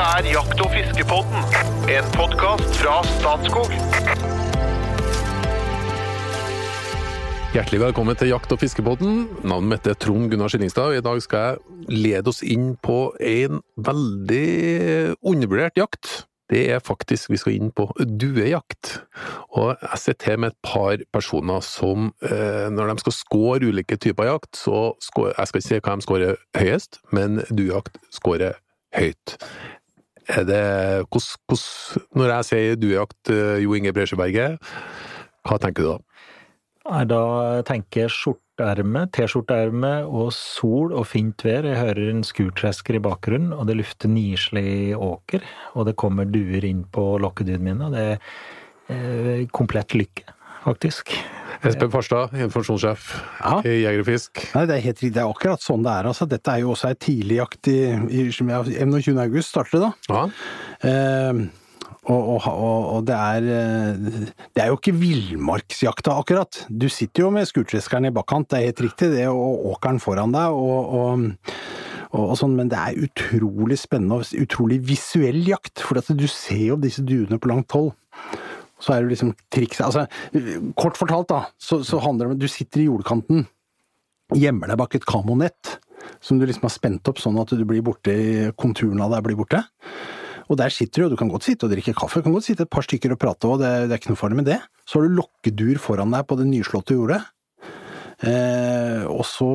Dette er Jakt- og fiskepodden, en podkast fra Statskog. Hjertelig velkommen til Jakt- og fiskepodden. Navnet mitt er Trond Gunnar Skillingstad, i dag skal jeg lede oss inn på en veldig undervurdert jakt. Det er faktisk, vi skal inn på duejakt. Og jeg sitter her med et par personer som, eh, når de skal score ulike typer jakt, så score, jeg skal ikke si hva de scorer høyest, men duejakt scorer høyt. Er det, hos, hos, når jeg sier duejakt, eh, Jo Inge Bresjeberget, hva tenker du da? Nei, da tenker jeg skjorteerme, T-skjorteerme og sol og fint vær. Jeg hører en skurtresker i bakgrunnen, og det lufter nislig åker. Og det kommer duer inn på lokkedyrene mine. og Det er eh, komplett lykke, faktisk. Espen Farstad, informasjonssjef Ja. i Jeger og Fisk. Nei, det er helt riktig. Det er akkurat sånn det er. Altså, dette er jo også ei tidlig jakt i, i som jeg- 21. august starter det da. Ja. Eh, og, og, og, det er eh, Det er jo ikke villmarksjakta, akkurat. Du sitter jo med skurtreskeren i bakkant, det er helt riktig, det, og åkeren foran deg, og, og, sånn, men det er utrolig spennende og utrolig visuell jakt, for at du ser jo disse duene på langt hold. Så er det liksom trikset Altså, kort fortalt, da, så, så handler det om at du sitter i jordkanten, gjemmer deg bak et kamonett, som du liksom har spent opp sånn at du blir borte konturen av deg blir borte. Og der sitter du, og du kan godt sitte og drikke kaffe, du kan godt sitte et par stykker og prate, og det, det er ikke noe farlig med det. Så har du lokkedur foran deg på det nyslåtte jordet. Eh, og så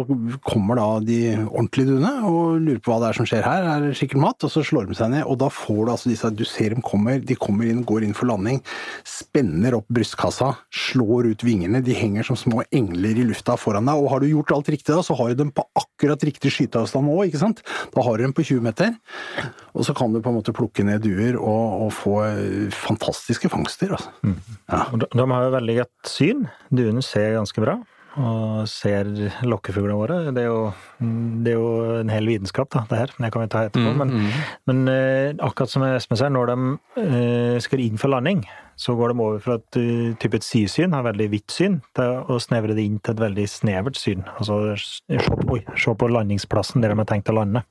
kommer da de ordentlige duene og lurer på hva det er som skjer her, er det sikkert mat, og så slår de seg ned, og da får du altså disse, du ser dem kommer, de kommer inn, går inn for landing, spenner opp brystkassa, slår ut vingene, de henger som små engler i lufta foran deg, og har du gjort alt riktig da, så har du dem på akkurat riktig skyteavstand òg, ikke sant? Da har du dem på 20 meter, og så kan du på en måte plukke ned duer og, og få eh, fantastiske fangster, altså. Mm. De, de har jo veldig godt syn. Duene ser ganske bra. Og ser lokkefuglene våre. Det er, jo, det er jo en hel vitenskap, da, det her. Det kan vi ta etterpå. Men, men eh, akkurat som Espen sier, når de eh, skal inn for landing, så går de over fra et eh, type et sidesyn, har veldig vidt syn, til å snevre det inn til et veldig snevert syn. Altså se på, se på landingsplassen der de har tenkt å lande.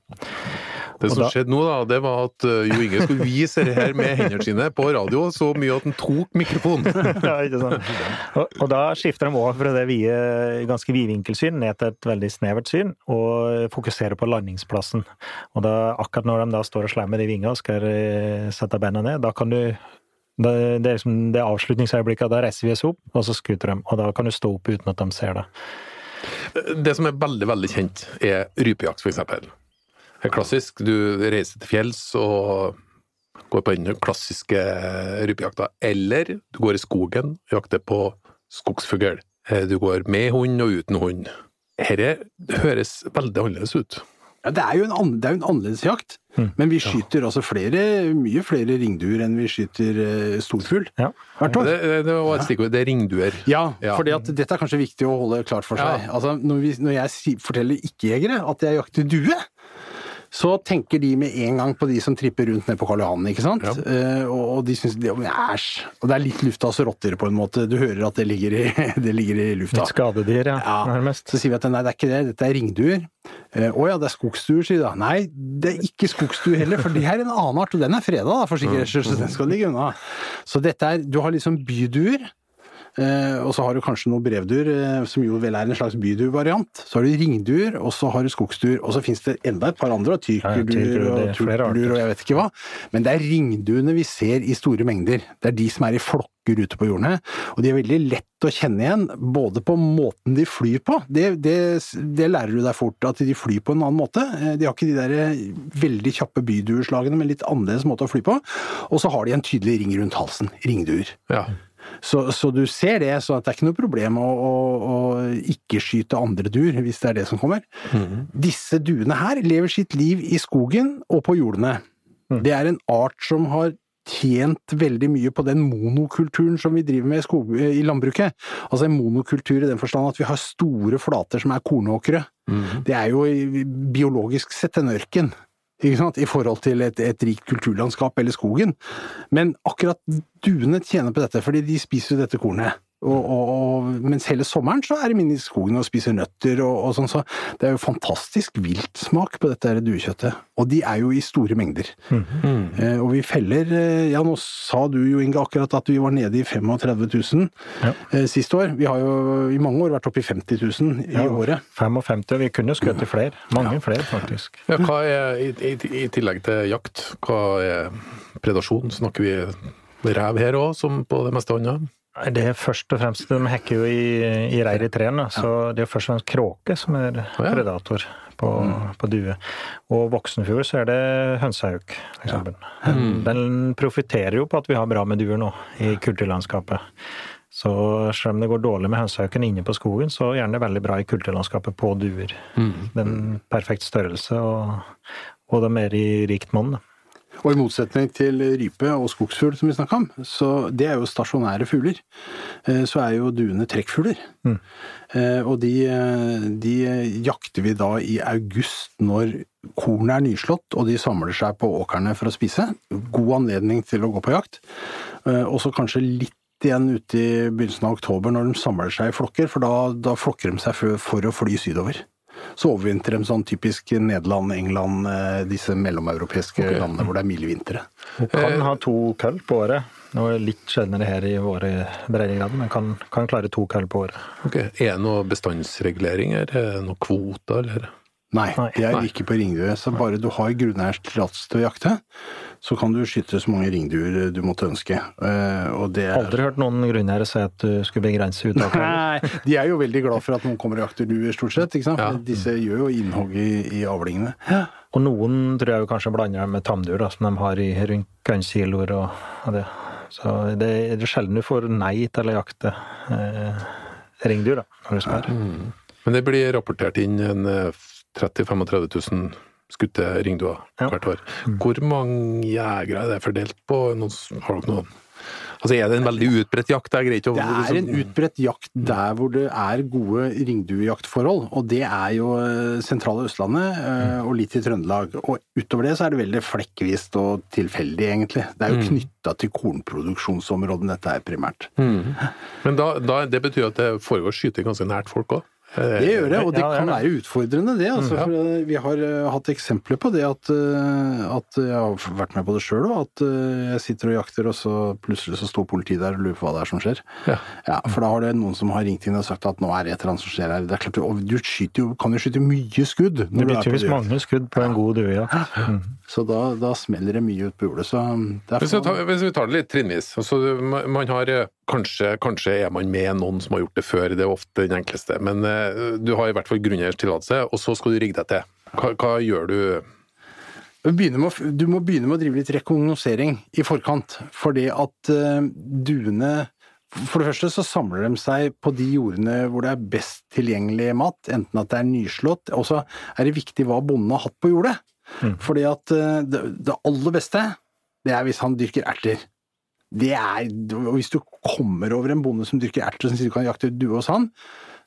Det som da- skjedde nå, da, det var at uh, Jo Inge skulle vise det her med hendene sine på radio, så mye at han tok mikrofonen. ja, ikke sant? Og, og da skifter de over fra det vide, ganske vidvinkelsyn ned til et veldig snevert syn, og fokuserer på landingsplassen. Og da, akkurat når de da står og slemmer de vingene og skal eh, sette beina ned, da kan du det, det er liksom det avslutningsøyeblikket, da reiser vi oss opp, og så skuter de. Og da kan du stå opp uten at de ser det. Det som er veldig, veldig kjent, er rypejakt, eksempel. Det er klassisk. Du reiser til fjells og går på den klassiske rypejakta. Eller du går i skogen og jakter på skogsfugl. Eh, Du går med hund og uten hund. Dette høres veldig annerledes ut. Ja, det er jo en, an, det er jo en annerledes jakt, men vi skyter altså flere, mye flere ringduer enn vi skyter uh, storfugl. Ja. Hvert år. Det, det var et stikkord. Det er ringduer. Ja, Ja. for dette er kanskje viktig å holde klart for seg. Ja. Altså, når, vi, når jeg forteller ikke-jegere at jeg jakter due, så tenker de med en gang på de som tripper rundt ned på Karl Johan, ikke sant? Ja. Eh, og, de syns det Æsj! Og det er litt luftas rotter på en måte. Du hører at det ligger i, det ligger i lufta. Litt skadedyr, ja, Ja, nærmest. Så sier vi at nei, det er ikke det, dette er ringduer. Eh, Å ja, det er skogsduer, sier de da. Nei, det er ikke skogsduer heller, for det her er en annen art, og den er freda da, for sikkerhets skyld, så den skal ligge unna. Så dette er, du har liksom byduer, og så har du kanskje noen brevduer, eh, som jo vel er en slags byduevariant. Så har du ringduer, og så har du skogsduer, og så finnes det enda et par andre, og tyrkerduer og er turkelduer og jeg vet ikke hva. Men det er ringduene vi ser i store mengder. Det er de som er i flokker ute på jordene, og de er veldig lett å kjenne igjen, både på måten de flyr på. Det, det, det lærer du deg fort, at de flyr på en annen måte. Eh, De har ikke de der veldig kjappe bydueslagene, men litt annerledes måte å fly på. Og så har de en tydelig ring rundt halsen. Ringduer. Ja. Så, så du ser det, så det er ikke noe problem å, å, å ikke skyte andre duer, hvis det er det som kommer. Disse duene her lever sitt liv i skogen og på jordene. Det er en art som har tjent veldig mye på den monokulturen som vi driver med i, skog, i landbruket. Altså en monokultur i den forstand at vi har store flater som er kornåkre. Det er jo biologisk sett en ørken. Sant? I forhold til et, et rikt kulturlandskap eller skogen. Men akkurat duene tjener på dette, fordi de spiser jo dette kornet. Og, og, og, mens hele sommeren så er de inne i skogen og spiser nøtter og, og sånn, så det er jo fantastisk viltsmak på dette duekjøttet. Og de er jo i store mengder. Eh, og vi feller eh, Ja, nå sa du jo, Inge, akkurat at vi var nede i 35 000 Ja. eh, sist år. Vi har jo i mange år vært oppe i 50 000 i Ja. året. 55, og vi kunne skutt i flere. Mange flere, faktisk. Ja, hva er, i, i, I tillegg til jakt, hva er predasjon? Snakker vi rev her òg, som på det meste annet? Det er først og fremst, De hekker jo i, i reir i trærne, så det er først og fremst kråke som er predator på, på due. Og voksenfugl så er det hønsehauk, f.eks. Den profitterer jo på at vi har bra med duer nå i kulturlandskapet. Så selv om det går dårlig med hønsehauken inne på skogen, så er den veldig bra i kulturlandskapet på duer. Det er en perfekt størrelse, og, og de er i rikt monn. Og i motsetning til rype og skogsfugl som vi snakka om, så det er jo stasjonære fugler. Eh, Så er jo duene trekkfugler. Mm. Og de, eh, de jakter vi da i august når kornet er nyslått og de samler seg på åkrene for å spise. God anledning til å gå på jakt. Eh, Og så kanskje litt igjen ute i begynnelsen av oktober når de samler seg i flokker, for da, da flokker de seg for, for å fly sydover. Så overvintrer de sånn typisk Nederland, England, eh, disse mellomeuropeiske okay. landene hvor det er milde vintre. Kan ha to kull på året. Nå er det litt sjeldnere her i våre breddegrader, men kan, kan klare to kull på året. Ok, Er det noe bestandsregulering? Er det noe kvoter, eller? Nei, de er Nei. ikke på ringdue. Så bare du har grunneiers tillatelse til å jakte, så kan du skyte så mange ringduer du måtte ønske. Eh, Og det er Aldri hørt noen grunneiere si at du skulle begrense uttaket. Nei, de er jo veldig glad for at noen kommer og jakter duer, stort sett. ikke sant? Ja. Disse gjør jo innhogg i, i avlingene. Og noen tror jeg jo kanskje blander dem med tamduer, da, som de har i rundt gunsiloer og, og det. Så det er sjelden du får nei til å jakte eh, ringdyr, da, når du spør. Men det blir rapportert inn en eh, 30 000-35 000 skutte ringduer Ja. hvert år. Hvor mange jegere er det fordelt på? Noen, har dere noen? Altså, Er det en veldig utbredt jakt? Det er greit å Det er en utbredt jakt der hvor det er gode ringduejaktforhold, og det er jo eh, sentrale Østlandet eh, og litt i Trøndelag. Og utover det så er det veldig flekkvist og tilfeldig, egentlig. Det er jo knytta til kornproduksjonsområdene dette er primært. Men da, da, det betyr at det foregår skyting ganske nært folk òg? Det gjør det, og det kan være utfordrende, det. Altså, for eh, vi har eh, hatt eksempler på det at, eh, at jeg har vært med på det sjøl òg. At eh, jeg sitter og jakter, og så plutselig så står politiet der og lurer på hva det er som skjer. Ja. Ja, For da har det noen som har ringt inn og sagt at nå er det et eller annet som skjer her. Det er klart, og du skyter jo, kan jo skyte mye skudd. Det betyr du dyr. mange skudd på en god duejakt. Mm. Så da, da smeller det mye ut på jordet. Så derfor... Hvis vi, tar, hvis vi tar det litt trinnvis altså, man, har, eh, kanskje, kanskje er man med noen som har gjort det før, det er ofte den enkleste. Men uh, du har i hvert fall grunneiers tillatelse, og så skal du rigge deg til. Hva, hva gjør du? å du må begynne med å drive litt rekognosering i forkant. Fordi at uh, duene For det første så samler de seg på de jordene hvor det er best tilgjengelig mat, enten at det er nyslått, og så er det viktig hva bonden har hatt på jordet. Fordi at eh, det, det aller beste, det er hvis han dyrker erter. Det er, Hvis du kommer over en bonde som dyrker erter, som sier du kan jakte due hos han,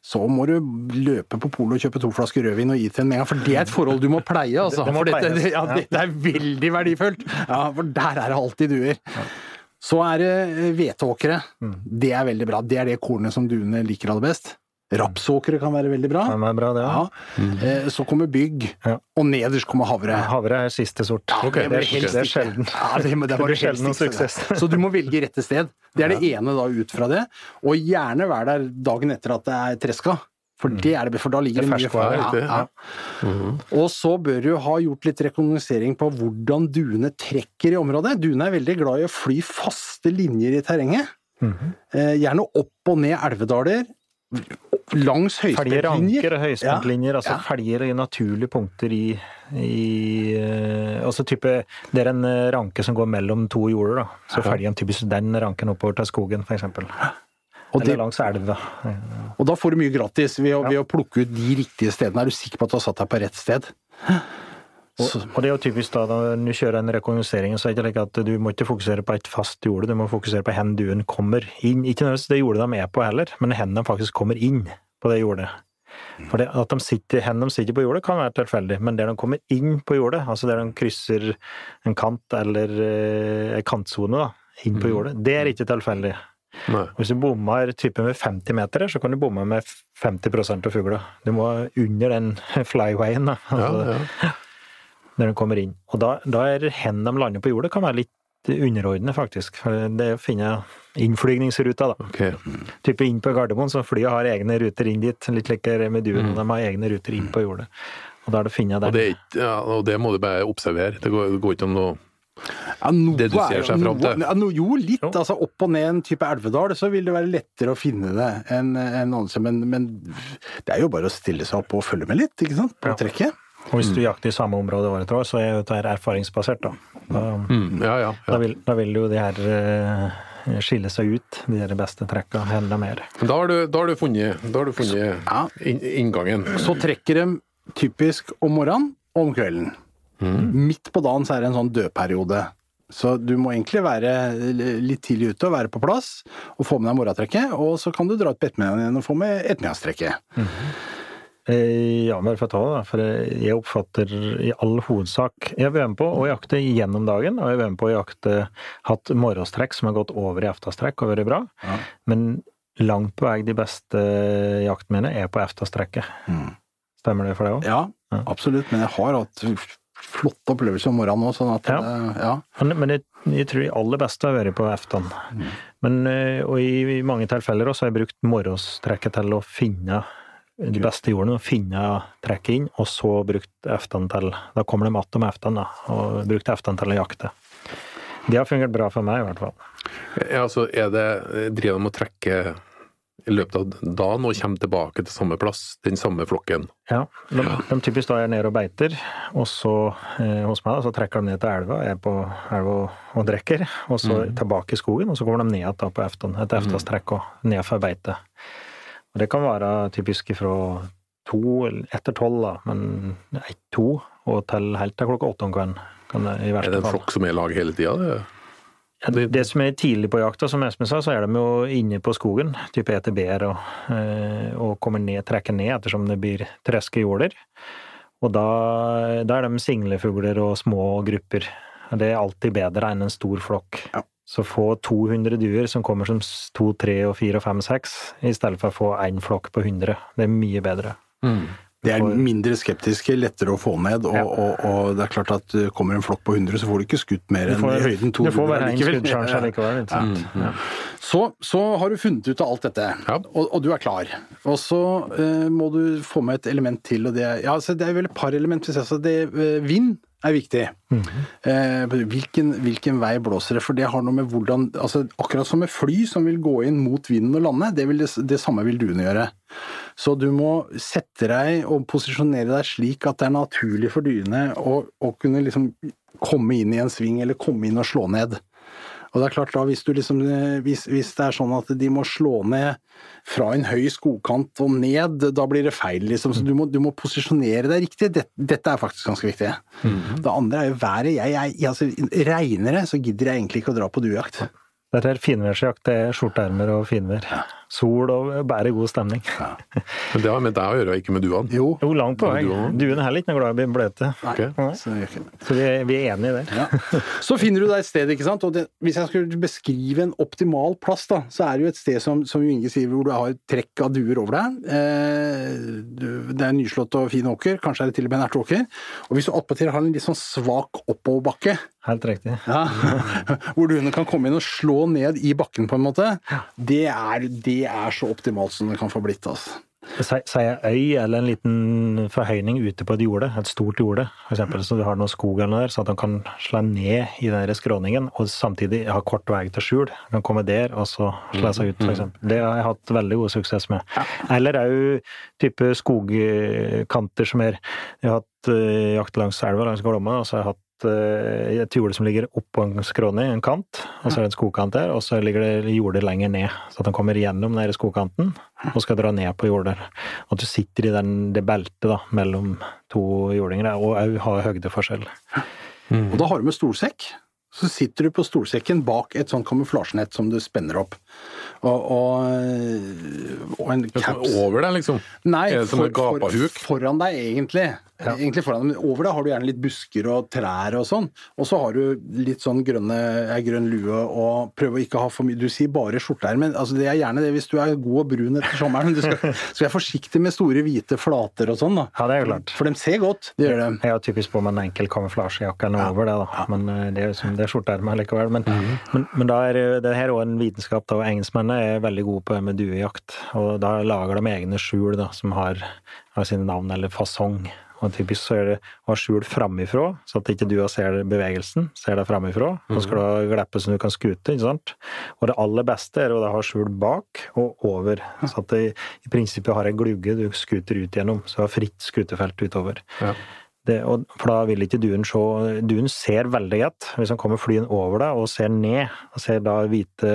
så må du løpe på polet og kjøpe to flasker rødvin og gi til en med en gang, for det er et forhold du må pleie. altså. Det må for dette, det, ja, dette er veldig verdifullt! Ja, For der er det alltid duer. Så er det eh, hveteåkre. Mm. Det er veldig bra. Det er det kornet som duene liker aller best. Rapsåkre kan være veldig bra. Kan være bra, det. Ja. Ja. Eh, Så kommer bygg, Ja. og nederst kommer havre. Havre er siste sort. Okay. det, det er, sjelden. Ja, det, det, Det blir sjelden noen suksess. Så du må velge rette sted. Det er det ene da ut fra det. Og gjerne vær der dagen etter at det er treska. For det er det, for da ligger Det det, mye ferskvare, ja, ja. Mhm. Og så bør du ha gjort litt rekognosering på hvordan duene trekker i området. Duene er veldig glad i å fly faste linjer i terrenget. Mm. Eh, gjerne opp og ned elvedaler. Langs Felger, anker og høyspentlinjer, altså ja. felger i naturlige punkter i, i eh, Altså type Det er en eh, ranke som går mellom to jorder, da. Så felger han typisk den ranken oppover til skogen, eksempel. Og, det, Eller langs elva. og da får du mye gratis ved å, ved å plukke ut de riktige stedene. Er du sikker på at du har satt deg på rett sted? Og, og det er jo typisk da, når du kjører en rekognosering, så er det ikke like at du må ikke fokusere på et fast jorde, du må fokusere på hvor duen kommer inn. Ikke nødvendigvis det jordet de er på heller, men hvor de faktisk kommer inn på det jordet. For det, at de sitter, hvor de sitter på jordet kan være tilfeldig, men der de kommer inn på jordet, altså der de krysser en kant eller eh, en kantsone da, inn på jordet, det er ikke tilfeldig. Nei. Hvis du bommer type med 50 meter, så kan du bomme med 50% av fugla. Du må under den flywayen, da. Ja, Altså, ja. Når den kommer inn. Og da, da er hvor de lander på jordet, kan være litt underordnet, faktisk. Det er å finne innflygningsruta, da. Okay. Type inn på Gardermoen, så flyet har egne ruter inn dit. Litt like med duen, Mm. de har egne ruter inn på jordet. Og da er det å finne Og det, ja, og det må du bare observere. Det går, det går ikke an å Ja, noe Det du er ser seg fram til. noe- no, jo, litt. Jo. Altså opp og ned en type elvedal, så vil det være lettere å finne det enn en annen. Men, men det er jo bare å stille seg opp og følge med litt, ikke sant? På Ja. trekket. Og hvis du jakter i samme område året etter år, så er jo dette erfaringsbasert, da. Da, mm, Ja, ja. da, vil, da vil jo de her eh, skille seg ut, de der beste trekka, enda mer. Da har du, da har du funnet, da har du funnet Ja. inngangen. Så trekker de typisk om morgenen og om kvelden. Midt på dagen så er det en sånn dødperiode. Så du må egentlig være litt tidlig ute og være på plass, og få med deg morgentrekket, og så kan du dra ut på ettermiddagen igjen og få med ettermiddagstrekket. Eh, Ja, bare for å ta det. For jeg oppfatter i all hovedsak Jeg har vært med på å jakte gjennom dagen, og jeg har vært med på å jakte hatt morgenstrekk som har gått over i efterstrekk og vært bra. Ja. Men langt på vei de beste jaktene mine er på efterstrekket. Mm. Stemmer det for deg òg? Ja, Ja. absolutt. Men jeg har hatt flotte opplevelser om morgenen òg, sånn at Ja. det- ja. Men, men jeg, jeg tror de aller beste har vært på eftan. Men, eh, og i, i mange tilfeller også har jeg brukt morgenstrekket til å finne de beste jordene, å finne trekket inn, og så brukt eftan til Da kommer de igjen med da, og brukt eftan til å jakte. Det har fungert bra for meg, i hvert fall. Ja, altså, er det, driver de å trekke i løpet av dagen og kommer tilbake til samme plass, den samme flokken? Ja, de, de typisk da er nede og beiter, og så eh, hos meg da, så trekker de ned til elva, er på elva og, og drikker, og så tilbake i skogen, og så kommer de ned igjen på eftan, et eftanstrekk og ned for beite. Og det kan være typisk fra to, etter tolv da, men ett, to, og til helt til klokka åtte om kvelden. Kan det i Er det en flokk som er i lag hele tida? Det? Ja, det som er tidlig på jakta, som Espen sa, så er de jo inne på skogen, type etter bær, og, eh, og kommer ned, trekker ned ettersom det blir treske jorder. Og da, da er de singlefugler og små grupper. Det er alltid bedre enn en stor flokk. Ja. Så få 200 duer som kommer som s- to, tre og fire og fem, seks, i stedet for å få én flokk på 100. Det er mye bedre. Det er mindre skeptiske, lettere å få ned, og, Ja. og, og det er klart at kommer en flokk på 100, så får du ikke skutt mer enn i høyden du får 200 bare én skuddsjanse likevel. ikke sant? Ja. Så, så har du funnet ut av alt dette, Ja. og, og du er klar. Og så eh, må du få med et element til, og det ja, så det er vel et par elementer. Så det, eh, vind er viktig. Eh, hvilken, hvilken vei blåser det? For det har noe med hvordan altså Akkurat som med fly som vil gå inn mot vinden og lande, det, vil det, det samme vil duene gjøre. Så du må sette deg og posisjonere deg slik at det er naturlig for dyrene å, å kunne liksom komme inn i en sving, eller komme inn og slå ned. Og det er klart da, hvis, du liksom, eh, hvis, hvis det er sånn at de må slå ned fra en høy skogkant og ned, da blir det feil, liksom. Så du må, du må posisjonere deg riktig. Dette, dette er faktisk ganske viktig. Det andre er jo været. Jeg, jeg, jeg, altså, regner det, så gidder jeg egentlig ikke å dra på duejakt. Dette er finværsjakt. Det er skjorteermer og finvær. Sol og bare god stemning. Men det har med deg å gjøre, ikke med duene? Jo. Jo, langt på vei. Ja, du også. Duen er heller ikke noe glad i å bli bløte. Okay. Nei. Så. Så vi er, vi er enige der. Ja. Så finner du deg et sted, ikke sant. Og det, hvis jeg skulle beskrive en optimal plass, da, så er det jo et sted som, som Inge sier, hvor du har et trekk av duer over deg. Eh, det er en nyslått og fin åker, kanskje er det til og med en erteåker. Og hvis du attpåtil har en litt sånn svak oppoverbakke, Helt riktig. ja, hvor duene kan komme inn og slå ned i bakken på en måte, det er, det er så optimalt som det kan få blitt. altså. Sier jeg øy eller en liten forhøyning ute på et jorde, et stort jorde, eksempel, så du har noe skog eller noe der, så at han kan slå ned i den skråningen, og samtidig ha kort vei til skjul. Han kan komme der, og så slå seg ut, for eksempel. Det har jeg hatt veldig god suksess med. Eller òg type skogkanter som er Jeg har hatt eh, jakt langs elva, langs Glomma, og så har jeg hatt et jorde som ligger oppå en skråning, en kant, og så er det en skogkant der, og så ligger det jorder lenger ned, så at den kommer gjennom den skogkanten og skal dra ned på jorder. At du sitter i den, det beltet da, mellom to jordinger, og òg har høydeforskjell. Og da har du med stolsekk. Så sitter du på stolsekken bak et sånt kamuflasjenett som du spenner opp. Og, og, og en caps Over deg, liksom? Nei, Er det som en for, gapahuk? for, foran deg egentlig. egentlig foran dem. Over deg har du gjerne litt busker og trær og sånn, og så har du litt sånn grønne, eh, grønn lue og prøve å ikke ha for mye Du sier bare skjorteermer. Altså, det er gjerne det hvis du er god og brun etter sommeren, men du skal, skal være forsiktig med store hvite flater og sånn, da. Ja, det er jo klart. For de ser godt, det gjør de. Jeg har typisk på meg en enkel kamuflasjejakke eller noe over det, da. Men eh, det er liksom, som det er skjorteermer likevel. Men, men, men da er det- det her er også en vitenskap, da. Engelskmennene er veldig gode på det med duejakt. Og da lager de egne skjul da, som har, har sine navn eller fasong. Og typisk så er det å ha skjul framifrå, så at ikke du ser bevegelsen, ser deg framifrå. Så skal du ha gleppe så du kan skute, ikke sant. Og det aller beste er å da ha skjul bak og over, så at det i prinsippet har en glugge du skuter ut gjennom, så du har fritt skutefelt utover. Ja. Det, og, for da vil ikke duen se Duen ser veldig godt. Hvis han kommer flyende over deg og ser ned, og ser da hvite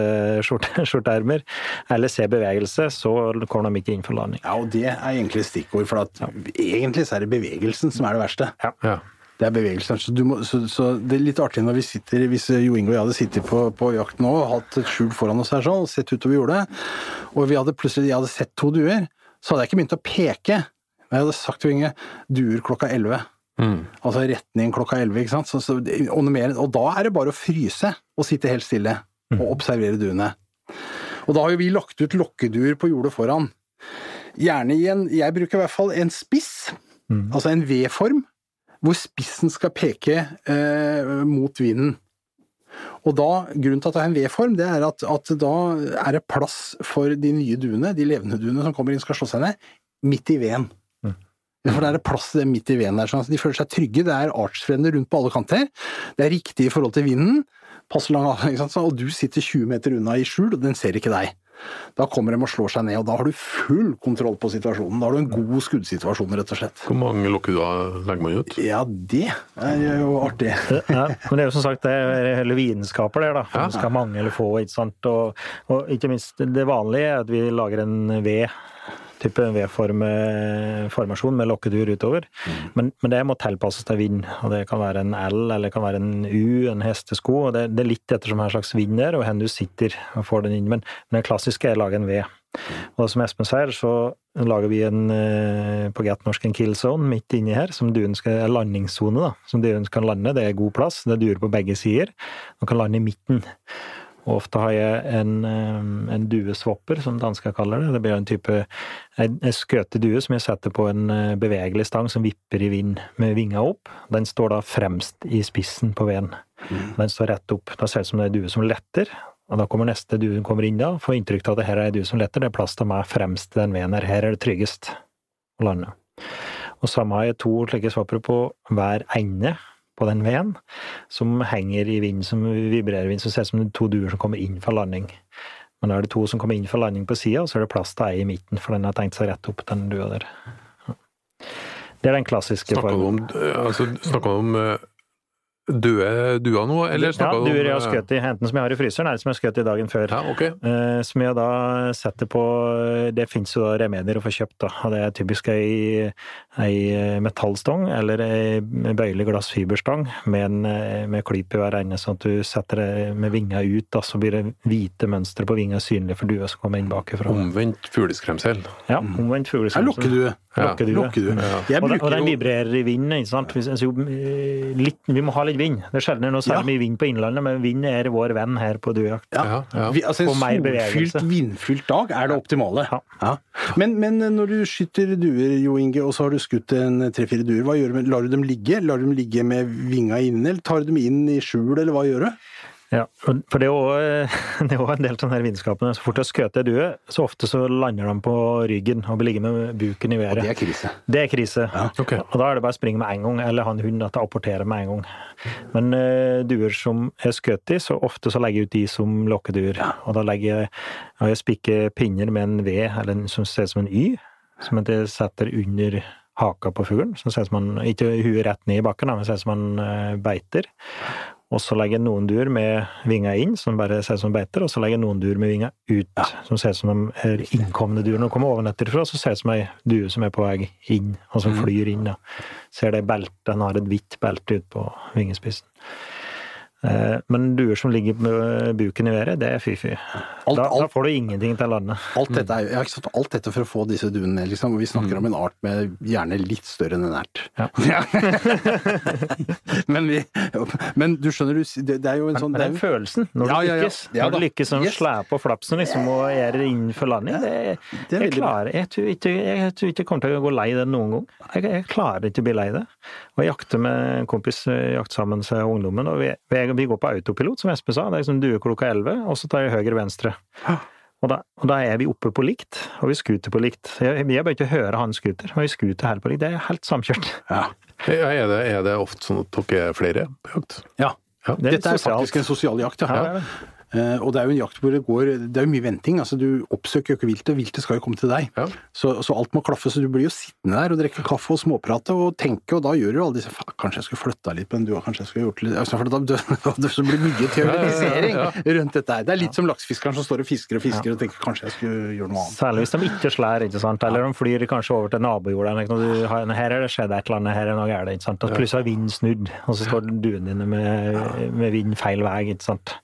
skjorte, skjorteermer, eller ser bevegelse, så kommer de ikke inn for landing. Ja, og det er egentlig stikkord, for at egentlig så er det bevegelsen som er det verste. Ja. Det er bevegelsen. Så, du må, så, så det er litt artig når vi sitter, hvis Jo Inge og jeg hadde sittet på, på jakt nå og hatt et skjul foran oss her sånn, og sett utover jordet, og vi hadde plutselig jeg hadde sett to duer, så hadde jeg ikke begynt å peke. Men jeg hadde sagt til Inge duer klokka 11. Mm. Altså retning klokka 11, ikke sant. Så, så, og, mer, og da er det bare å fryse og sitte helt stille og observere duene. Og da har jo vi lagt ut lokkeduer på jordet foran. Gjerne i en Jeg bruker i hvert fall en spiss, altså en V-form, hvor spissen skal peke eh, mot vinden. Og da, Grunnen til at det er en V-form, det er at, at da er det plass for de nye duene, de levende duene som kommer inn skal slå seg ned, midt i veden. For det er plass midt i veden der, sånn de føler seg trygge. Det er artsfrender rundt på alle kanter. Det er riktig i forhold til vinden. Passe lang avstand, ikke sant? Og du sitter 20 meter unna i skjul, og den ser ikke deg. Da kommer de og slår seg ned, og da har du full kontroll på situasjonen. Da har du en god skuddsituasjon, rett og slett. Hvor mange lokker du av legger man ut? Ja, det er jo artig. Ja, men det er jo som sagt det er hele vitenskaper der, da. Ja. Du skal ha mange eller få, ikke sant. Og, og ikke minst det vanlige er at vi lager en V. Type V-formasjon med lokkedur utover. Men, men det må tilpasses til vind. og Det kan være en L eller det kan være en U, en hestesko. og Det, det er litt ettersom hva slags vind det er, og hvor du sitter og får den inn. Men, men det klassiske er å lage en V. Og som Espen sier, så lager vi en, eh, på godt norsk en kill zone midt inni her, som duen skal, en landingssone, da, som duen kan lande. Det er god plass, det er duer på begge sider. Den kan lande i midten. Og ofte har jeg en, en dueswapper, som dansker kaller det. Det blir en type en, skøte due som jeg setter på en eh, bevegelig stang som vipper i vind med vinga opp. Den står da fremst i spissen på veden. Den står rett opp. Da ser det ut som det er en due som letter. Og da kommer neste due som kommer inn da, får inntrykk av at det her er en due som letter. Det er plass til meg fremst i den veden her. Her er det tryggest å lande. Og samme har jeg to slike swappere på hver ende på den veden, som henger i vind, som vibrerer i vind, som ser ut som to duer som kommer inn fra landing. Men da er det to som kommer inn fra landing på sida, og så er det plass til ei i midten, for den har tenkt seg rett opp, den dua der. Det er den klassiske Snakka du formen. om, altså, snakker om eh, døde duer nå, eller Ja, snakka du om duer jeg har eh, skutt i, enten som jeg har i fryseren, eller som jeg har skutt i dagen før. Ja, okay. Eh, som jeg da setter på Det fins jo remedier å få kjøpt, da. Og det er typisk ei, ei metallstang eller ei bøyelig glassfiberstang med, en, eh, med klyp i hver ende, sånn at du setter det med vinga ut, da, så blir det hvite mønstre på vinga synlig for dua som kommer inn bakifra. Omvendt fugleskremsel. Ja, omvendt Det er fugleskremsel. lokkedue. Ja, Lukker du. Ja. Og, den- og den vibrerer i vinden, ikke sant. Hvis- altså, eh, litt, vi må ha litt vind. Det er sjelden noe Ja. mye vind på Innlandet, men vind er vår venn her på duejakt. Ja. Ja, ja. Altså En solfylt, vindfylt dag er det optimale. Ja. Ja. Men, men når du skyter duer, Jo Inge, og så har du skutt en tre-fire duer, hva gjør du med Lar du dem ligge? Lar du dem ligge med vinga inne, eller tar du dem inn i skjul, eller hva gjør du? Ja, for det er er jo en del av sånne her vitenskapene. Så fort det har skutt ei due, så ofte så lander de på ryggen og blir liggende med buken i været. Og Det er krise. Det er krise. Ja, okay. Og da er det bare å springe med en gang, eller ha en hund til å apportere med en gang. Men uh, duer som er skutt i, så ofte så legger jeg ut de som lokkeduer. Og da legger jeg, og jeg spikker pinner med en V, eller en som ser ut som en Y, som jeg setter under haka på fuglen. Så ser ut som han, ikke huet rett ned i bakken, men ser ut som han eh, beiter. Og så legger jeg noen duer med vinga inn, som bare ser ut som beiter, og så legger jeg noen duer med vinga ut, som ser ut som de innkomne de kommer ovenfra, så ser det ut som ei due som er på vei inn, og som flyr inn. Da. Ser det beltet, den har et hvitt belte ut på vingespissen. Eh, Men duer som ligger med buken i været, det er fy-fy. Da, da får du ingenting til landet. alt, dette er, ja, sagt alt dette for å få disse duene ned, liksom. Vi snakker om en art med gjerne litt større enn en ert. Ja. men, vi, men du skjønner, det, det er jo en sånn Men er den jo- følelsen, når du lykkes, når du lykkes som Yes. slå på flapsen liksom, og er innenfor landing, det, Det er jeg, klarer, jeg, tror ikke, jeg tror ikke jeg kommer til å gå lei det noen gang. Jeg, jeg klarer ikke å bli lei det. Og jeg jakter med en kompis, jakt jakter sammen med ungdommen, og vi, vi, vi går på autopilot, som Espen sa. Det er liksom duer klokka 11, og så tar jeg høyre-venstre. Og da, og da er vi oppe på likt, og vi skuter på likt. Jeg, jeg bør ikke høre han skuter, men vi skuter helt på likt. Det er helt samkjørt. ja. Ja, er, det, er det ofte sånn at dere er flere på jakt? ja. Ja. Det er Dette er sosialt. faktisk en sosial jakt, ja. Ja, det det. Eh, og det er jo en jakt hvor det går Det er jo mye venting. altså Du oppsøker jo ikke viltet, viltet skal jo komme til deg. Ja. Så, så alt må klaffe. Så du blir jo sittende der og drikke kaffe og småprate og tenke, og da gjør du jo alle disse "Faen, Kanskje jeg skulle flytta litt på den dua, kanskje jeg skulle gjort litt altså, For da det så blir mye teoretisering Ja, rundt dette her. Det er litt som laksefiskeren som står og fisker og fisker og tenker kanskje jeg skulle gjøre noe annet. Særlig hvis de ikke slår, ikke sant? eller de flyr kanskje over til nabojorda. Her er det skjedd et eller annet, her er noe galt. ikke sant? Og plutselig har vinden snudd, og så står duene dine med, med vind feil vei. ikke sant?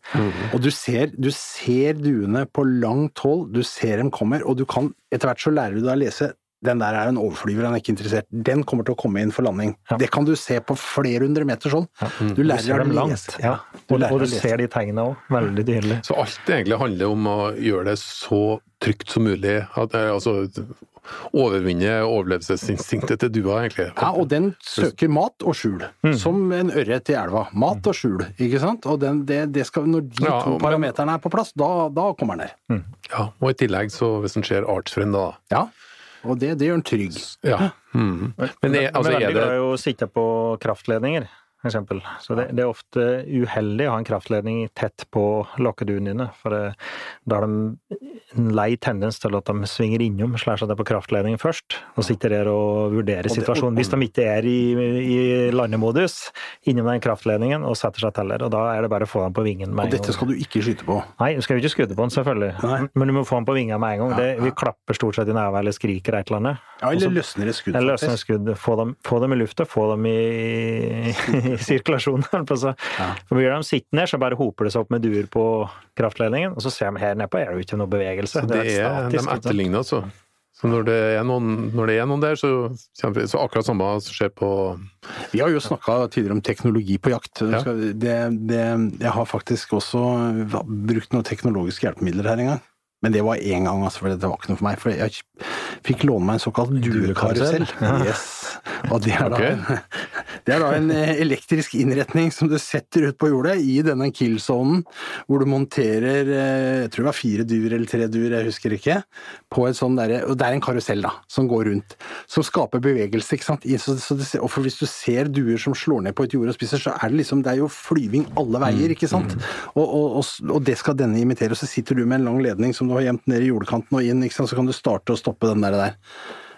Og du ser, du ser duene på langt hold, du ser dem kommer, og du kan Etter hvert så lærer du deg å lese den der er en overflyver, han er ikke interessert. Den kommer til å komme inn for landing. Ja. Det kan du se på flere hundre meter sånn. Du Du lærer ser dem langt. Ja. Du Og, lærer og du ser de tegnene òg, veldig tydelig. Så alt egentlig handler om å gjøre det så trygt som mulig. At, eh, altså overvinne overlevelsesinstinktet til dua, egentlig. Ja, og den søker mat og skjul, som en ørret i elva. Mat og skjul, ikke sant? Og den, det, det skal, når de Ja, to parameterne er på plass, da, da kommer den ned. Ja, og i tillegg, så hvis en ser artsfriend, da Ja, og det, det gjør den trygg. Ja. Mm. Men er, altså, Men er veldig det glad i å sitte på kraftledninger, eksempel. Så det, det er ofte uheldig å ha en kraftledning tett på lokkeduen dine, for det, da har de en lei tendens til at de svinger innom, slår seg det på kraftledningen først, og sitter der og vurderer situasjonen. Hvis de ikke er i, i landemodus innom den kraftledningen og setter seg til der, og da er det bare å få dem på vingen med en gang. Og dette skal du ikke skyte på. Nei, du skal jo ikke skyte på den, selvfølgelig. Nei. Men du må få den på vinga med en gang. Det, vi klapper stort sett i neven eller skriker et eller annet. Ja, eller løsner et skudd, eller løsner skudd. Få dem, få dem i lufta, få dem i, i sirkulasjonen. holdt på å si. Ja. For Blir de sittende, så bare hoper det seg opp med duer på kraftledningen, og så ser de her nedpå er det jo ikke noe bevegelse. Så det det er, statisk, de etterligner, altså. Så når det er noen, når det er noen der, så, så akkurat samme som skjer på Vi har jo snakka tidligere om teknologi på jakt. Ja. Det, det, jeg har faktisk også brukt noen teknologiske hjelpemidler her en gang. Men det var én gang, altså, for det var ikke noe for meg. For jeg fikk låne meg en såkalt duekarusell. Yes. Og det er, da Ok. en, det er da en eh, elektrisk innretning som du setter ut på jordet i denne kill-zonen, hvor du monterer eh, jeg tror det var fire duer eller tre duer, jeg husker ikke, på et sånn der, Og det er en karusell, da, som går rundt. Som skaper bevegelse, ikke sant. Så, så det, og for hvis du ser duer som slår ned på et jord og spiser, så er det liksom Det er jo flyving alle veier, ikke sant. Og, og, og, og det skal denne imitere. Og så sitter du med en lang ledning som du har gjemt ned i jordkanten og inn, ikke sant. Så kan du starte og stoppe den der. der.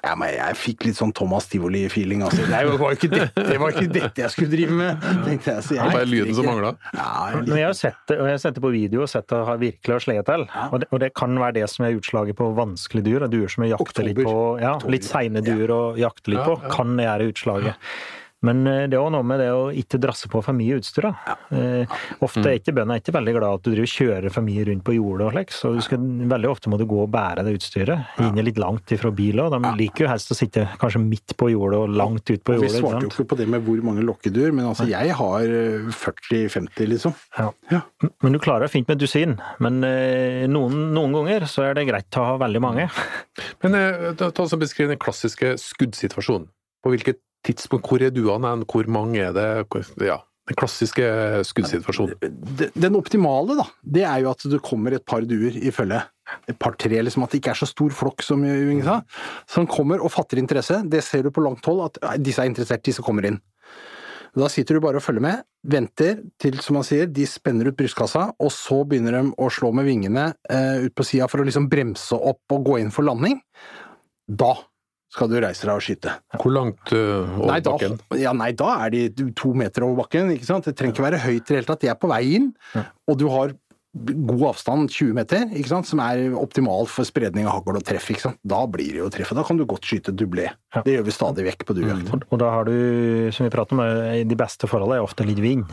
Ja, men jeg fikk litt sånn Thomas Tivoli-feeling, altså. Det var jo ikke dette, det var ikke dette jeg skulle drive med, tenkte jeg. Så jeg Det var bare lyden som mangla. Ja, jeg Men jeg har sett det, og jeg har sett det på video og sett det har virkelig har slitt til. Og, det, og det kan være det som er utslaget på vanskelige dyr. og Duer som jeg jakter litt på. Ja, litt seine duer å jakte litt på, ja. kan gjøre utslaget. Men eh, det er òg noe med det å ikke drasse på for mye utstyr. Da. Eh, ofte er ikke bøndene ikke veldig glad at du driver kjører for mye rundt på jordet og slik, så du skal, veldig ofte må du gå og bære det utstyret. inn litt langt ifra bilen. De liker jo helst å sitte kanskje midt på jordet og langt ut på jordet. vi svarte jo ikke på det med hvor mange lokkedyr, men altså jeg har eh, 40-50, liksom. Ja. Ja. Men du klarer det fint med dusin. Men eh, noen, noen ganger så er det greit å ha veldig mange. Men eh, ta ta oss og beskriv den klassiske skuddsituasjonen. På hvilket tidspunkt, hvor er duene hen, hvor mange er det? Ja, den klassiske skuddsituasjonen. Den optimale, da, det er jo at det kommer et par duer i følge. Et par-tre, liksom. At det ikke er så stor flokk som Jung sa. Som kommer og fatter interesse. Det ser du på langt hold, at disse er interessert, disse kommer inn. Da sitter du bare og følger med, venter til, som man sier, de spenner ut brystkassa, og så begynner de å slå med vingene eh, ut på sida for å liksom bremse opp og gå inn for landing. Da skal du reise deg og skyte. Hvor langt uh, over Nei da, bakken? ja, nei, da er de to meter over bakken. ikke sant? Det trenger ikke være høyt i det hele tatt. De er på vei inn, og du har god avstand, 20 meter, ikke sant? som er optimal for spredning av hagl og treff. Ikke sant? Da blir det jo treff. Da kan du godt skyte dublé. Ja. Det gjør vi stadig vekk på duejakt. Og, og da har du, som vi prater om, eh, de beste forholdene er ofte litt vind.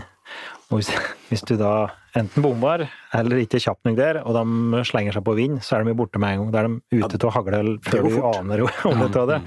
Og hvis, hvis du da enten bommer eller ikke er kjapp nok der, og de slenger seg på vind, så er de borte med en gang. Da er de ute til å hagle før du aner om det. av det.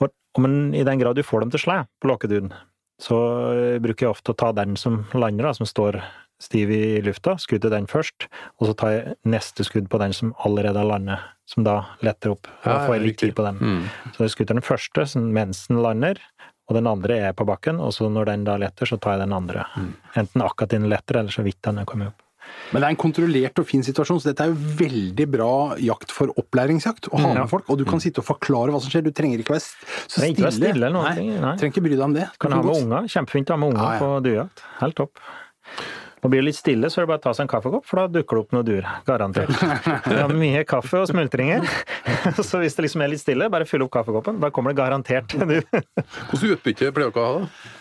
Og, men i den grad du får dem til å slå på lokkeduden, så eh, bruker jeg ofte å ta den som lander, da, som står stiv i lufta, skuddet den først, og så tar jeg neste skudd på den som allerede har landet, som da letter opp. Da får jeg litt tid på den. Mm. Så jeg skutter den første mens den lander, og den andre er på bakken, og så når den da letter, så tar jeg den andre. Mm. Enten akkurat den letter, eller så vidt den er kommet opp. Men det er en kontrollert og fin situasjon, så dette er jo veldig bra jakt for opplæringsjakt. Å ha Ja. med folk, og du kan sitte og forklare hva som skjer. Du trenger ikke være så Trenger ikke være stille. stille Nei, nei. Trenger ikke bry deg om det. Du Kan kan ha med unger. Kjempefint å ha med unger ah, ja. på duejakt. Helt topp. Og blir det litt stille, så er det bare å ta seg en kaffekopp, for da dukker det opp noen duer. Garantert. Vi har mye kaffe og smultringer, så hvis det liksom er litt stille, bare fyll opp kaffekoppen. Da kommer det garantert en du. Hvordan utbytte pleier dere å ha, da?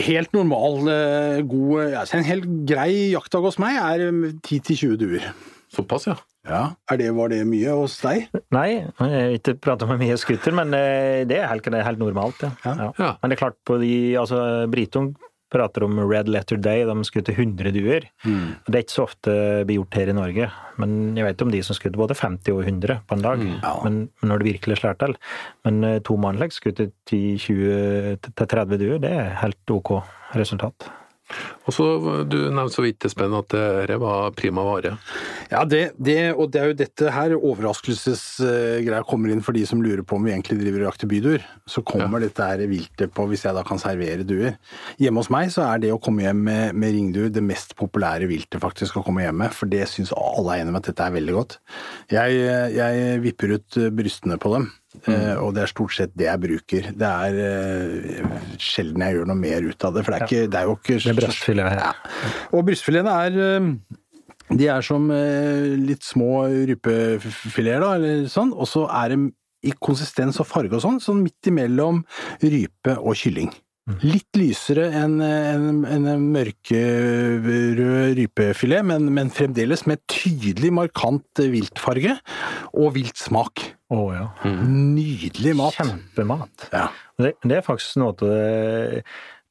Helt normal, eh, god altså En helt grei jaktdag hos meg er eh, 10-20 duer. Såpass, ja. Ja. Er det, var det mye hos deg? Nei, jeg har ikke prata med mye skutter, men eh, det er helt, helt normalt, ja. Ja. Ja. Ja. Men det er klart, på de Altså, Britung prater om Red Letter Day, de skjøt 100 duer. Mm. Det er ikke så ofte blir gjort her i Norge, men jeg vet om de som skjøt både 50 og 100 på en dag. Ja. men, når det virkelig slår til. Men eh, to mannlegg skutt 10-20-30 duer, det er helt ok resultat. Og så, Du nevnte så vidt Espen, at dette var prima vare. Ja, det, det, og det er jo dette her overraskelsesgreia kommer inn for de som lurer på om vi egentlig driver og jakter byduer. Så kommer dette her viltet på, hvis jeg da kan servere duer. Hjemme hos meg så er det å komme hjem med, med ringduer det mest populære viltet faktisk å komme hjem med, for det syns alle er enige om at dette er veldig godt. Jeg, jeg vipper ut brystene på dem. Mm. Og det er stort sett det jeg bruker. Det er uh, sjelden jeg gjør noe mer ut av det. For det er, ikke, det er jo ikke Det brystfilet her. Ja. Og brystfiletene er eh, de er som eh, litt små rypefileter, da, eller sånn, og så er de i konsistens og farge og sånn, sånn midt imellom rype og kylling. Litt lysere enn en, en mørkerød rypefilet, men, men fremdeles med tydelig markant viltfarge og viltsmak. Å ja. Nydelig mat. Kjempemat. Ja. Det, det er faktisk noe av det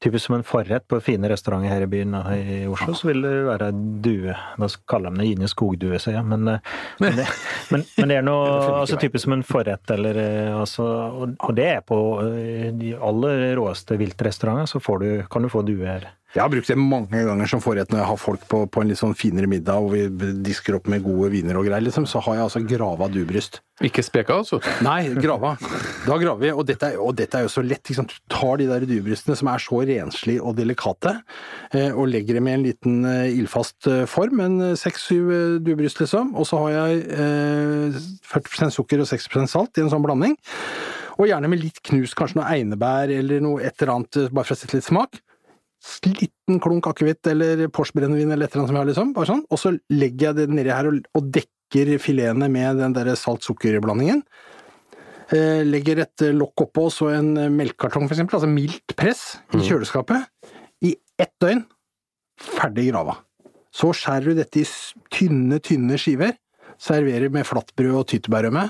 Typisk som en forrett på fine restauranter her i byen og i Oslo, så vil det være due. Da kaller de det Gine skogdue, sier jeg. Men, eh, men, det, men, men det er noe altså, typisk som en forrett, eller eh, altså Og, og det er på eh, de aller råeste viltrestauranter, så får du, kan du få due her. Jeg har brukt det mange ganger som forrett når jeg har folk på, på en litt sånn finere middag og vi disker opp med gode viner og greier, liksom, så har jeg altså grava dubryst. Ikke speka, altså? Nei, grava. Da graver vi, og dette, og dette er jo så lett. Sant? Du tar de der dubrystene som er så renslige og delikate, eh, og legger dem i en liten eh, ildfast eh, form, en seks-syv dubryst, liksom, og så har jeg eh, 40% sukker og 60% salt i en sånn blanding. Og gjerne med litt knust, kanskje noe einebær eller noe et eller annet, bare for å sette litt smak. Liten klunk akevitt eller Porsche-brennevin eller et eller annet som jeg har, liksom. Bare sånn. Og så legger jeg det nedi her og, og dekker filetene med den der salt-sukker-blandingen. Eh, legger et lokk oppå og så en melkekartong, for eksempel, altså mildt press, i kjøleskapet. I ett døgn. Ferdig grava. Så skjærer du dette i tynne, tynne skiver. Serverer med flatbrød og tyttebærrømme.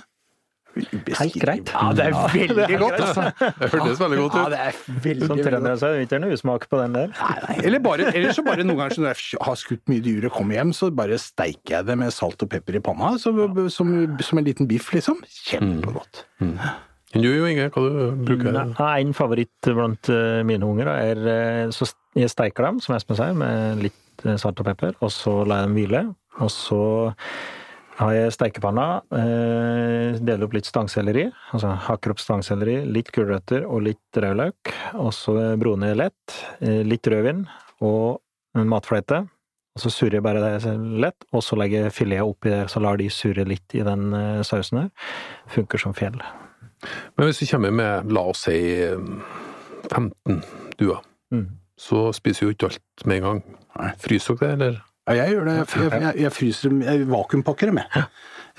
Helt greit. Ja, det er veldig godt, altså. Det hørtes veldig godt Ja, det er veldig, Som veldig godt. det er ikke noe usmak på den der. Nei, nei. Eller, bare, eller så bare noen ganger når jeg har skutt mye dyr og kommer hjem, så bare steiker jeg det med salt og pepper i panna, så, som, som en liten biff, liksom. Kjempegodt. Men Du jo, Inge, hva du bruker du? En favoritt blant eh, mine unger er eh, så jeg steiker dem, som Espen sier, med litt eh, salt og pepper, og så lar jeg dem hvile. Og så har jeg steikepanna, eh, deler opp litt stangselleri, altså hakker opp stangselleri, litt gulrøtter og litt rødløk, og så broner jeg lett, eh, litt rødvin og en matfløyte. Og så surrer jeg bare det lett, og så legger jeg filetet oppi det, så lar de surre litt i den eh, sausen her. Funker som fjell. Men hvis vi kommer med, la oss si, 15 duer, Mm. så spiser jo ikke alt med en gang. Nei. Fryser dere det, eller? Ja, jeg gjør det. Jeg, jeg, jeg fryser dem, jeg vakuumpakker dem, jeg.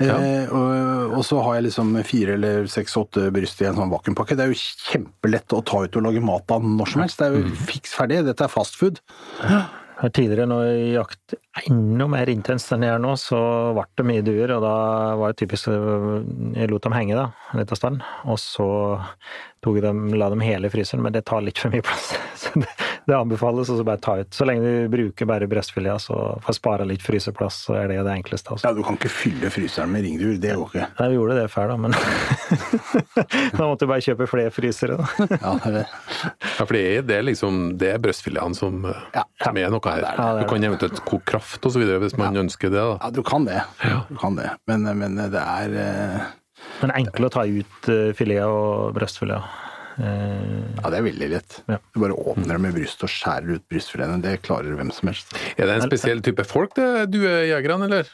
Eh, og, og så har jeg liksom fire eller seks-åtte bryst i en sånn vakuumpakke. Det er jo kjempelett å ta ut og lage mat av når som helst. Det er jo fiks ferdig. Dette er fast food. Ja, Tidligere, når jakt enda mer intenst enn jeg gjør nå, så ble det mye duer, og da var det typisk Jeg lot dem henge da, en liten stund, og så tok jeg dem, la dem hele i fryseren, men det tar litt for mye plass. Så det, det anbefales å bare ta ut. Så lenge du bruker bare brystfileten, så får jeg spare litt fryseplass, så er det det enkleste. Også. Ja, du kan ikke fylle fryseren med ringduer, det går ikke. Nei, vi gjorde det før, da, men da måtte du bare kjøpe flere frysere. Da. Ja, det er. Ja, for det er, er liksom det er brystfileten som, eh, Ja. som er noe her. Ja, det er det. Du kan eventuelt koke kraft så videre hvis man ønsker det. da. Ja, du kan det. Du kan det. Men, men det er eh, Men enkle å ta ut uh, filet og brystfilet. Eh, Ja, det er veldig lett. Ja. Du bare åpner dem med brystet og skjærer ut brystfiletene. Det klarer hvem som helst. Er det en spesiell type folk, det duejegerne, eller?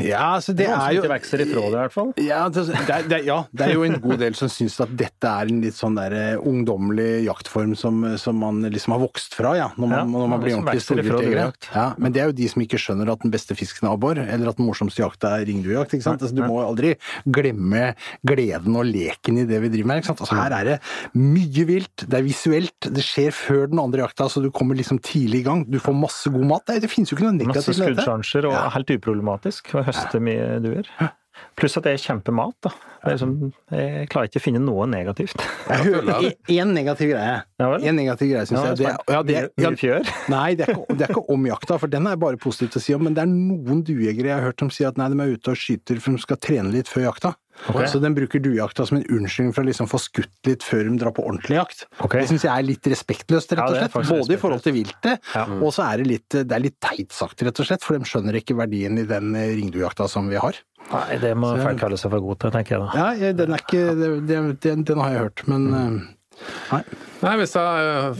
Ja, altså det det er er jo ikke vokser ifra det, i hvert fall. ja det, det, er- det, er- ja, det er jo en god del som syns at dette er en litt sånn der eh, ungdommelig jaktform som, som man liksom har vokst fra, ja, når man, Ja, når man blir ordentlig storviltjegere. Ja, men det er jo de som ikke skjønner at den beste fisken er abbor, eller at den morsomste jakta er ringduejakt. ikke sant? Altså, du må aldri glemme gleden og leken i det vi driver med. ikke sant? Altså, her er det mye vilt, det er visuelt, det skjer før den andre jakta, så du kommer liksom tidlig i gang. Du får masse god mat. Det, det finnes jo ikke noe Masse negativt dette. skuddsjanser, og Ja. helt uproblematisk å høste mye duer. Pluss at det er kjempemat, da. Det er liksom, jeg klarer ikke å finne noe negativt. Jeg hører én negativ greie. Ja vel? En negativ greie, syns Ja, jeg. Det, er, ja, det, ja, nei, det er, ikke, det er ikke om jakta, for den er bare positivt å si om. Men det er noen duejegere jeg har hørt som sier at nei, de er ute og skyter for de skal trene litt før jakta. Ok. Så den bruker duejakta som en unnskyldning for å liksom få skutt litt før de drar på ordentlig jakt. Okay. Det syns jeg er litt respektløst, rett og slett. Ja, Både i forhold til viltet, Ja. og så er det litt, det er litt teit sagt, rett og slett. For de skjønner ikke verdien i den eh, ringduejakta som vi har. Nei, det må folk kalle seg for god til, tenker jeg da. Ja, den er ikke Den, Den, den har jeg hørt, men mm. Nei. Nei, hvis jeg,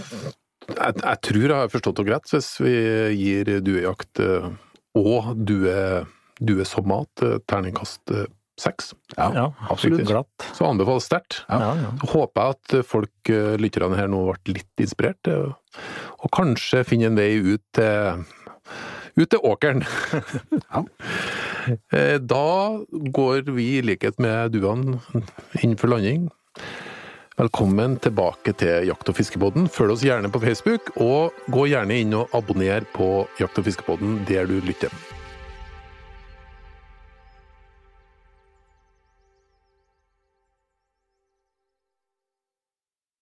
jeg Jeg tror jeg har forstått det greit hvis vi gir duejakt eh, og due, due som mat eh, terningkast eh, seks. Ja, Ja, absolutt. Glatt. Så anbefales sterkt. Ja, ja. Håper jeg at folk, eh, lytterne her nå, ble litt inspirert, eh, og kanskje finner en vei ut til ut til åkeren. Ja. Eh, Da går vi i likhet med duene inn for landing. Velkommen tilbake til Jakt- og fiskepodden. Følg oss gjerne på Facebook, og gå gjerne inn og abonner på Jakt- og fiskepodden der du lytter.